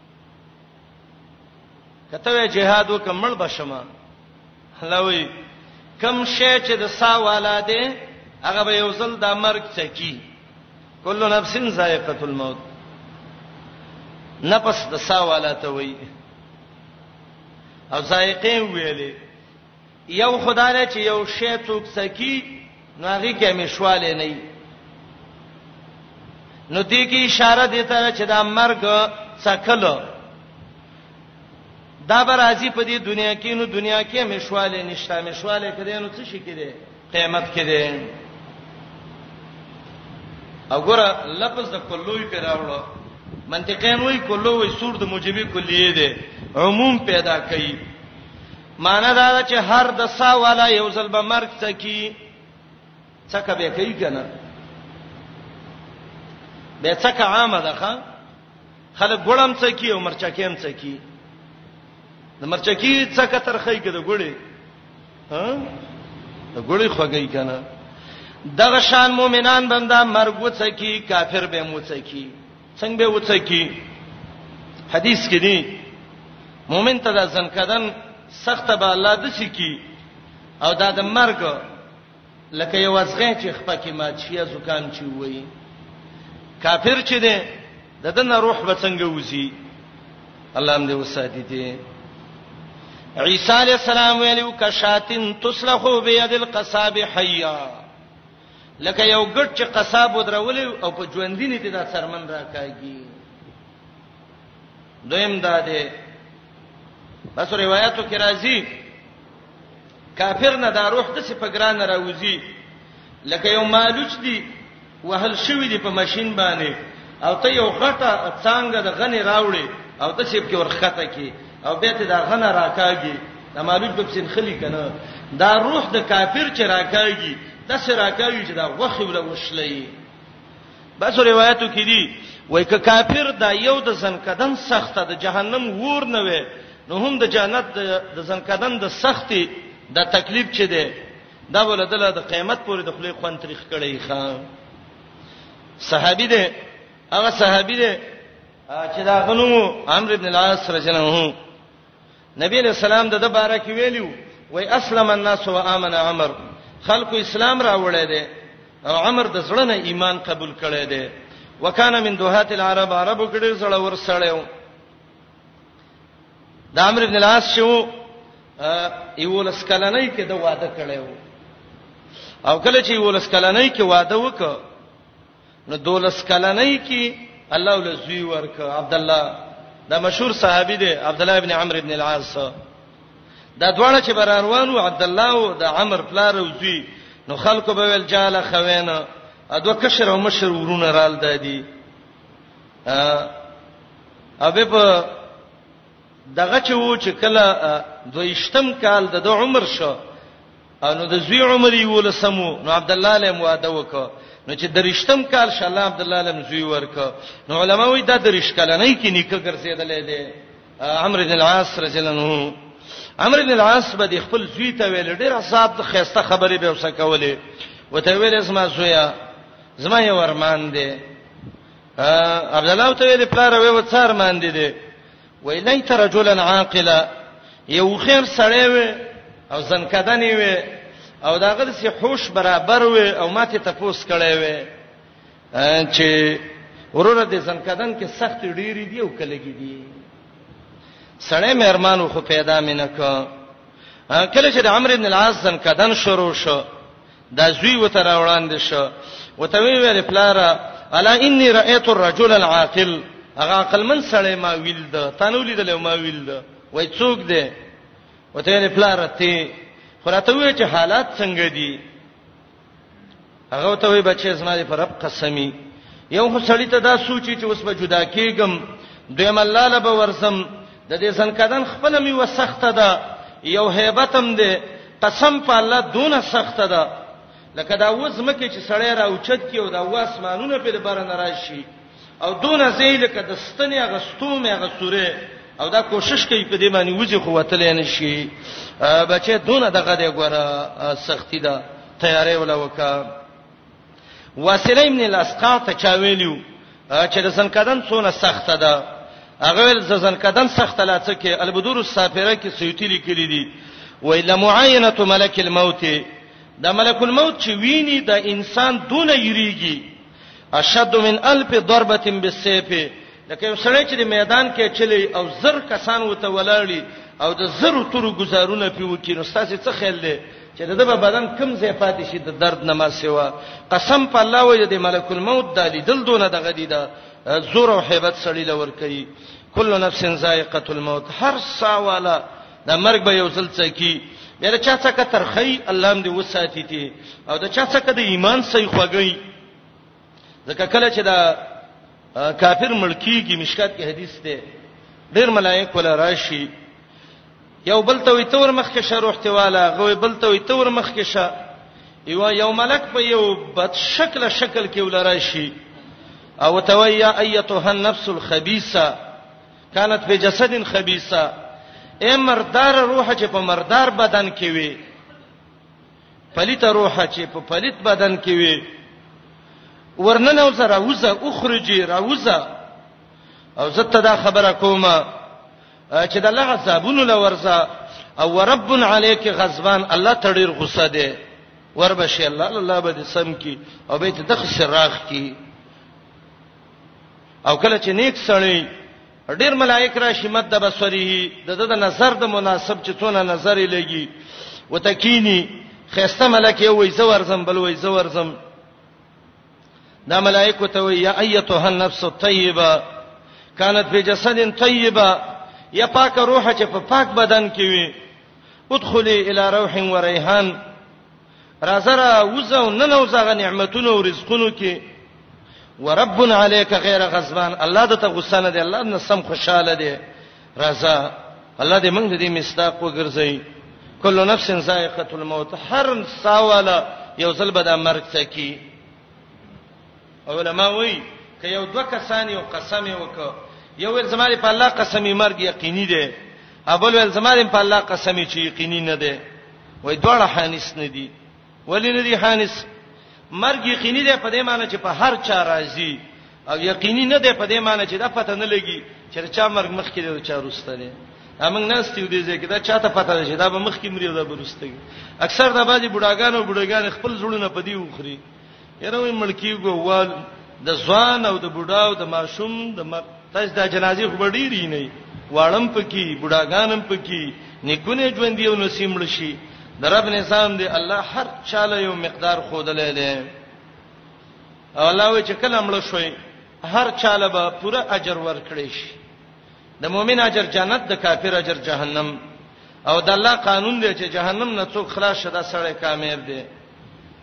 کته جهاد وکمل بشما الله وی کم شی چې د سا والا دی هغه به یو ځل د مرګ چکی کله نفس ذائقه الموت نفس د سا والا ته وی او ذائقه ویلې یو خو دا دی چې یو شی څوک څکي، نو هغې کې همیشوالی نه وي. نو دې کې اشاره دې ته ده چې دا مرګ څکل دا به راځي په دې دنیا کې، نو دنیا کې همیشوالی نشته، همیشوالی کې دی، نو څه شي کې دی؟ قیامت کې دی. او ګوره لفظ د کلوې پر راوړو منطقین وای کلوې سور د موجبي کلیه دی عموم پیدا کوي معنی دا ده چې هر د سا والا یو ځل به مرګ ته کی څکه به کوي کنه به څکه عامه ده ښا خلک ګړم څکی او مرچکیم څکی د مرچکی څکه ترخی کې د ګړې ها د ګړې خوګی کنه دغه شان مؤمنان بندا مرګ وڅکی کافر به موڅکی څنګه به وڅکی حدیث کې دی مؤمن ته د ځنکدن سخت به الله د سکی او دا د مرګ لکه یو ځغه چې خپکه مات شي زکام چی وای کافر چې دی د دنه روح به څنګه وځي الله هم دې وساتي دي عیسی علی السلام ویلو کشاتن تسلخو بيد القصاب حیا لکه یو ګټ چې قصاب ودرولې او په ژوندینه دې دا څرمن راکاږي دویم دا ده بس روایتو کې راځي کافر نه دا روح د څه په ګران راوځي لکه یو مالوچ دی وهل شوی دی په ماشين باندې او ته یو غټه څنګه د غنی راوړي او ته چې په ورخته کې او به ته دا غنه راکاږي د مالوج په سین خلی کنه دا روح د کافر چې راکاږي د سر راکاږي چې دا وخی ولا وشلې بس روایتو کې دي وای ک کافر دا یو د زنکدن سخته د جهنم ور نه وي نو هم د جنت د زنکدن د سختي د تکلیف چي دي دا ولدل د قیامت پورې د خپل خوان تاریخ کړي ښا صحابي دي هغه صحابي دي چې دا غنومو عمرو ابن العاص رضی الله عنه نبی له سلام د دبره کې ویلو وای اسلم الناس و امن عمر خلکو اسلام راوړی دی او عمر د زړه نه ایمان قبول کړی دی وکانه من دوهات العرب عربو کې ډېر زړه ور سړیو د عمرو ابن العاص شو یو لس کلنۍ کې د واده کړو او کله چې یو لس کلنۍ کې واده وکړ نو دولس کلنۍ کې الله ول زوی ورک عبد الله دا مشهور صحابي دی عبد الله ابن عمرو ابن العاص دا دواړه چې بر روانو عبد الله او د عمر پلار او زوی نو خلکو به ول جاله خوینه ادو کشر او مشر ورونه رال دادی ا به په دغه چې و چې کله دویشتم کال د عمر شو او نو د زوی عمر یې ولسمو نو عبد الله له مواده وکړه نو چې درشتم کال شاله عبد الله له زوی ورکړه نو علما وایي دا درش کله نه کې نیکه ګرځیدلې ده عمرو بن العاص رضی الله عنه عمرو بن العاص به د خپل زوی ته ویل ډیر حساب ته خسته خبرې به وسه کولې وته ویل اسما زویا زما یې ورمان دي عبد الله ته ویل پلار وې وڅار مان دي دي وی لیت رجلا عاقلا یو خیر سړی وي او زنکدنی وي او دا غل سي هوش برابر وي او ماته تپوس کړي وي چې ورور دې زنکدن کې سخت ډيري دی او کلګي دي سړی مېرمانو خو پیدا مینه ک کله چې د عمرو بن العاص زنکدن شروع شو دا زوی وته را وړاندې شو وته وی ویل پلارا الا انی رایت الرجل العاقل هغه عقل من سړی ما ویل ده تانو لیدل ما ویل ده وای څوک دی وته ویل پلارا ته خراته وی چې حالات څنګه دي هغه ته وی بچی زما دی پر رب قسمی یو خو سړی ته دا سوچي چې اوس به جدا کیږم دویم الله لبه ورسم د دې زنکدن خپل میوه سخته ده یو هیبت هم دی قسم په الله دونه سخته ده لکه دا وزمکه چې سړی راوچت کی او دا واسمانونه په لبره ناراضي او دونه زی لکه د ستنې غستو مې غسوره او دا کوشش کوي په دې باندې وځي خو وتلې نه شي بچې دونه دغه دې ګوره سختی ده تیارې ولا وکړه واسله ابن الاسقا ته چا ویلو چې د زنکدن څونه سخته ده هغه ول زنکدن سخته لا څه کې البدور السافره کې سیوتی لیکلي دي ویل معاینه ملک الموت د ملک الموت چې ویني د انسان دون یریږي اشد من الف ضربه بالسيف لکه یو سړی چې د میدان کې چلی او زر کسان وته ولاړی او د زر تورو گزارونه پیو کې نو ستاسو څه خیال دی چې د دبا بدن کم ځای پاتې شي د درد نه ما سیوا قسم په الله وجه د ملک الموت د لیدل دونه د غدی دا زور او hebat سړی لور کوي کله نفس ذائقه الموت هر سا والا د مرګ به یو ځل څکی بیا چا څکه ترخی الله دې وساتي تی او د چا څکه د ایمان صحیح خوږی ځکه کله چې دا کافر ملکیږي مشکات کې حدیث ته ډیر ملائک ولا راشي یو بل ته وي تور مخ کې شروح ته والا غوي بل ته وي تور مخ کې شه یو یو ملک په یو بد شکل شکل کې ولا راشي او تویا ایتها النفس الخبيثه كانت في جسد خبيثه اے مردار روح چې په مردار بدن کې وي پلیت روح چې په پلیت بدن کې وي ورننه او سره وزه اخرجي راوزه او زته دا خبره کوم چې د الله عذابونو لورزه او ورب علیک غضبان الله تړیر غصه دی وربشي الله الله به سم کی او به ته دغه سراخ کی او کله چې نیک سړی ډیر ملائک راشي مد بصره د د نظر د مناسب چې څونه نظر یې لګي وتکینی خسته ملک یو وای زور زم بل وای زور زم دا ملائکه ته وای یا ایتها النفس الطیبه كانت فی جسد طیبه یا پاک روح چې په پاک بدن کې وي ادخلی الی روح و ریحان راځه را وځه او ننوځه غ نعمتونو او رزقونو کې ورب علیک غیر غضبان الله د ته غصه نه دی الله نه سم خوشاله دی راځه الله دې موږ دې مستاق وګرځي کل نفس ذائقه الموت هر ساواله یو ځل به د مرګ څکی علما وایي که یو دوه کسان یو قسم وکړي یو ول زما په الله قسم مرګ یقیني دی ابل ول زما په الله قسم چې یقیني نه دی وای دوړه حانس نه دی ولی نه دی حانس مرګ یقیني دی په دې معنی چې په هر چا راځي او یقیني نه دی په دې معنی چې دا پته نه لګي چې چا مرګ مخ کې دی چا روسته دی امنګ ناس تیو دي چې دا چاته پته ده چې دا به مخ کې مریو دا برسته اکثر د بازي بډاګانو بډاګان خپل زړونه پدی وخوري یره وای ملکیګو وال د ځوان او د بوډا او د ماشوم د تاج د جنازې خو ډیری نه واړم پکې بوډاګانم پکې نیکونه ژوند یو نسیم لشي د رب نظام دی الله هر چاله یو مقدار خودلې دی او الله وی چې کله مړ شوي هر چاله به پوره اجر ورکړي شي د مؤمن اجر جنت د کافر اجر جهنم او د الله قانون دی چې جهنم نه څوک خلاص شدا سړی کامیاب دی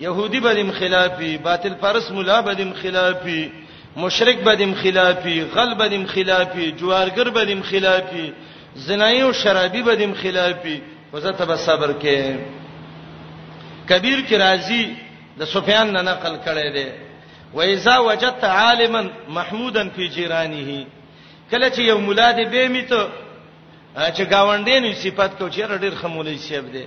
يهودي به دم خلافي باطل پرس مولا به دم خلافي مشرک به دم خلافي غل به دم خلافي جوارګر به دم خلافي زنای او شرابي به دم خلافي وزته به صبر کې کبیر کی راضی د سفیان نه نقل کړي دي و اذا وجدت عالما محمودا فی جیرانه کله چې یو مولا دی به میته چې گاونډین صفات کو چې ډېر خمولې شیب دی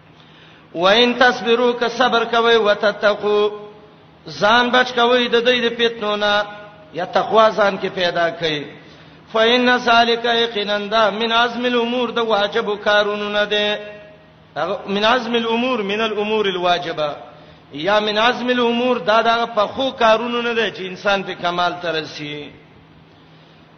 وان تصبروا که صبر کوي وتتقوا ځان بچ کوي د دې د پیتنو نه یا تقوا ځان کې پیدا کوي فإن ذلك یقینا دا من عزم الامور د واجب کارونو نه ده من عزم الامور من الامور الواجبه یا من عزم الامور دا دا په خو کارونو نه ده چې انسان په کمال ترسي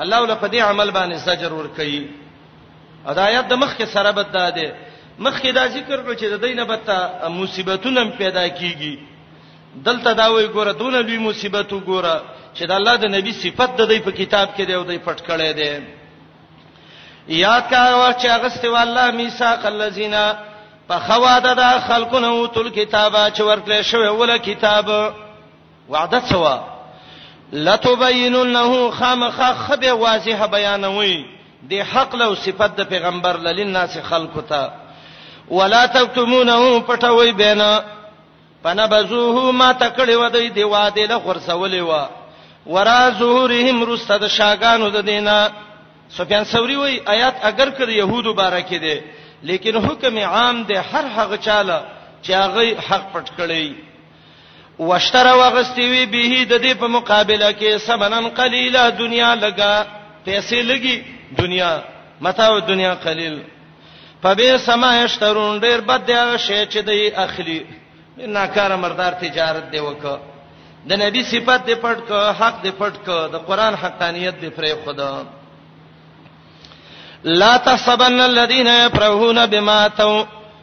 الله ول په دې عمل باندې زجر ور کوي هدایت د مخ کې سره بد ده مخ کې دا ذکر کړو چې د دینه بته مصیبتونه پیدا کیږي دلته دا وایي ګوره دون لوی مصیبت وګوره چې د الله د نبی صفت د دې په کتاب کې دی او دې پټ کړی دی یاد کا ور چې اغست و الله میثاق الذین په خواده د خلقونه او تل کتابه چې ورکړې شوی ول کتاب وعده څه وه لتبیننه خامخ خبه واضحه بیانوي د حق له صفت د پیغمبر للناس خلقو ته ولا تکتمونه پټوي بینا پنبذوه ما تکړه ودی دی واده له خرڅولې وا ورا ظهورهم رسته د شاګانو د دینه سفیان ثوری وای آیات اگر کړ يهودو بارکه دي لیکن حکم عام دی هر هغه چاله چې هغه حق پټ کړي واشترى واغستی وی به د دې په مقابله کې سمنن قلیلا دنیا لګا پیسې لګي دنیا متاع دنیا قلیل فبه سما یشترون ډیر بد دی هغه شی چې دی اخلي ناکاره مردار تجارت دی وکړه د نبی صفات دی پټ ک حق دی پټ ک د قران حقانیت دی پرې خدا لا تحسبن الذين يفرحون بما اتوا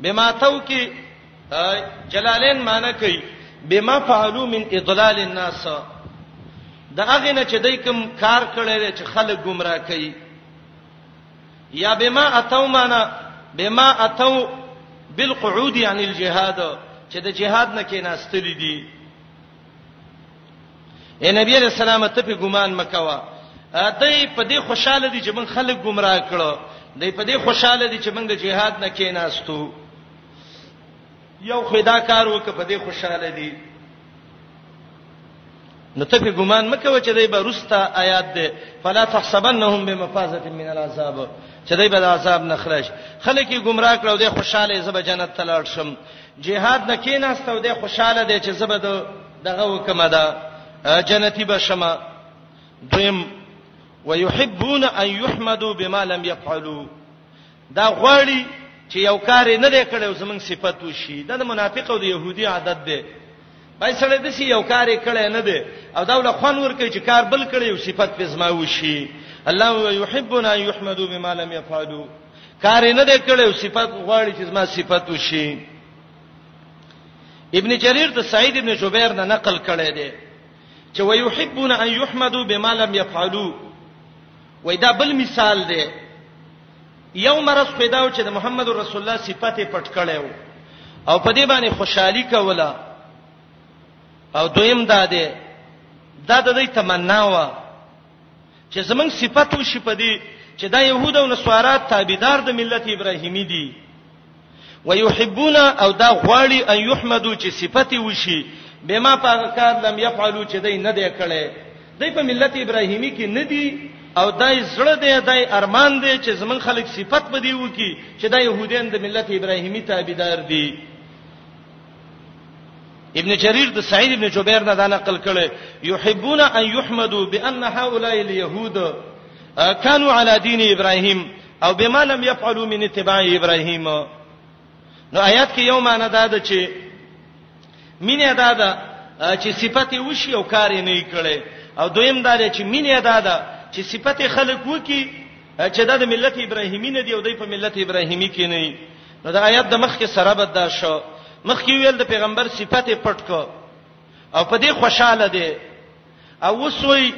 بما تو کې جلالین معنی کوي بما فعلوا من اضلال الناس دا هغه نه چې دای کوم کار کړی دی چې خلک گمراه کوي یا بما اتو معنا بما اتو بالقعود عن الجهاد چې د جهاد نه کې ناستلې دي اے نبی علیہ السلام ته په ګمان مکوا دای په دې خوشاله دي چې من خلک گمراه کړو دای په دې خوشاله دي چې من د جهاد نه کیناستو یو خدا کار وک په دې خوشاله دي نو ته په ګمان مکو چې دای به رستا آیات ده فلا تحسبنهم بمفازه من العذاب چې دای به د عذاب نه خلاص خلک یې گمراه کړو د خوشاله زب جنت تلاړ شم جهاد نه کیناست او د خوشاله دی چې زبد دغه وکمه ده جنتی بشمه دویم ويحبون ان يحمدوا بما لم يفعلوا دا غواړي چې یو کار نه دی کړی او زمنګ صفت وشي دا د منافق او د يهودي عادت دی بای سره د سی یو کار کړی نه دی او دا ول خوان ور کوي چې کار بل کړی او صفت پزما وشي الله ويحبون ان يحمدوا بما لم يفعلوا کار نه دی کړی او صفت غواړي چې زما صفت وشي ابن جرير د سعید ابن جبیر نه نقل کړی دی چې ويحبون ان يحمدوا بما لم يفعلوا وای دا بل مثال دی یو مرز پیداو چې د محمد رسول الله صفته پټ کړو او په دې باندې خوشحالي کوله او دویم دا دی دا د دې تمنا و چې زمنګ صفت وشي په دې چې دا يهود او نصارا تابعدار د ملت ابراهيمي دي ويحبون او دا غواړي ان يحمدو چې صفت وشي بما پاګه کار لم يفعلوا چې دای نه دی کړي دای په ملت ابراهيمي کې نه دي او دای زړه دی دای ارمان دی چې زمون خلک صفت بدی وکي چې دا يهودین د ملت ابراهيمي تابعدار دي ابن جرير د سعيد ابن جبير نه دا نقل کړي يحبون ان يحمدوا بان هؤلاء اليهود كانوا على دين ابراهيم او بما لم يفعلوا من اتباع ابراهيم نو آیات کې یو معنی دا ده چې مینه دا ده چې صفته وشي او کار نه کړي او دویم دا ده چې مینه دا ده چې صفته خلق وکي چې دا د ملت ابراهیمی نه دی او د په ملت ابراهیمی کې نه نو د آیات د مخ کې سره بد دا شو مخ کې ویل د پیغمبر صفت پټ کو او په دې خوشاله دي او وسوي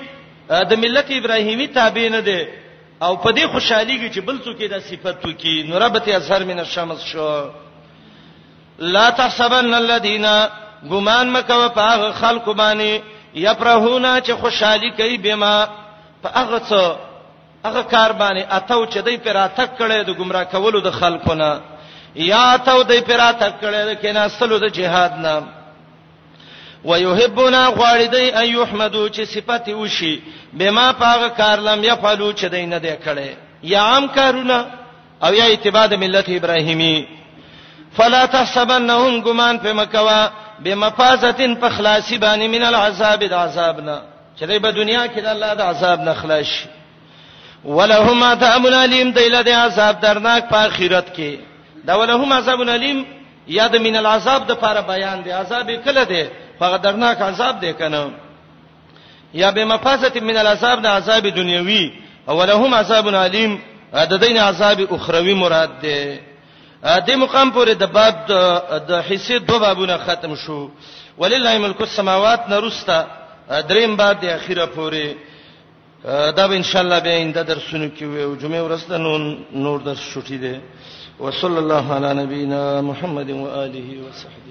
د ملت ابراهیمی تابع نه دي او په دې خوشحالي کې چې بل څوک دا صفت وکي نو ربته اثر من الشمس شو لا تحسبن الذين ګمان مکو په هغه خلکو باندې یفرحون چې خوشحالي کوي بما په هغه څه هغه کار باندې اتو چې دای پر اتک کړي د گمراه کولو د خلکو نه یا اتو دای پر اتک کړي د کنا سلو د جهاد نه ويحبون غالدي ان يحمدوا چې صفات وشي بما پاغه کار لم يفعلوا چې دای نه دی کړي یا عام کارونه او یا اتباع د ملت ابراهیمی فلا تحسبنهم غمان په مکوا بمفازتن په خلاصي باندې من العذاب د عذابنا چې دای په دنیا کې د الله د عذاب نه خلاص شي ولهم عذاب الیم دیل د عذاب درناک په آخرت کې دا ولهم عذاب الیم یاد من العذاب د لپاره بیان دی عذاب کله دی هغه درناک عذاب دی کنه یا به مفاسد من العذاب د عذاب دنیوي او ولهم عذاب الیم د دین عذاب اخروی مراد دی دې مقام پورې د باب د حصے دوه بابونه ختم شو ولله ملک السماوات نرستا دریم باب د اخیره پورې دا به ان شاء الله به انده درسونه کې وي او جمعه ورځ ته نور نور درس شوټی دی وصلی الله علی نبینا محمد و آله و صحبه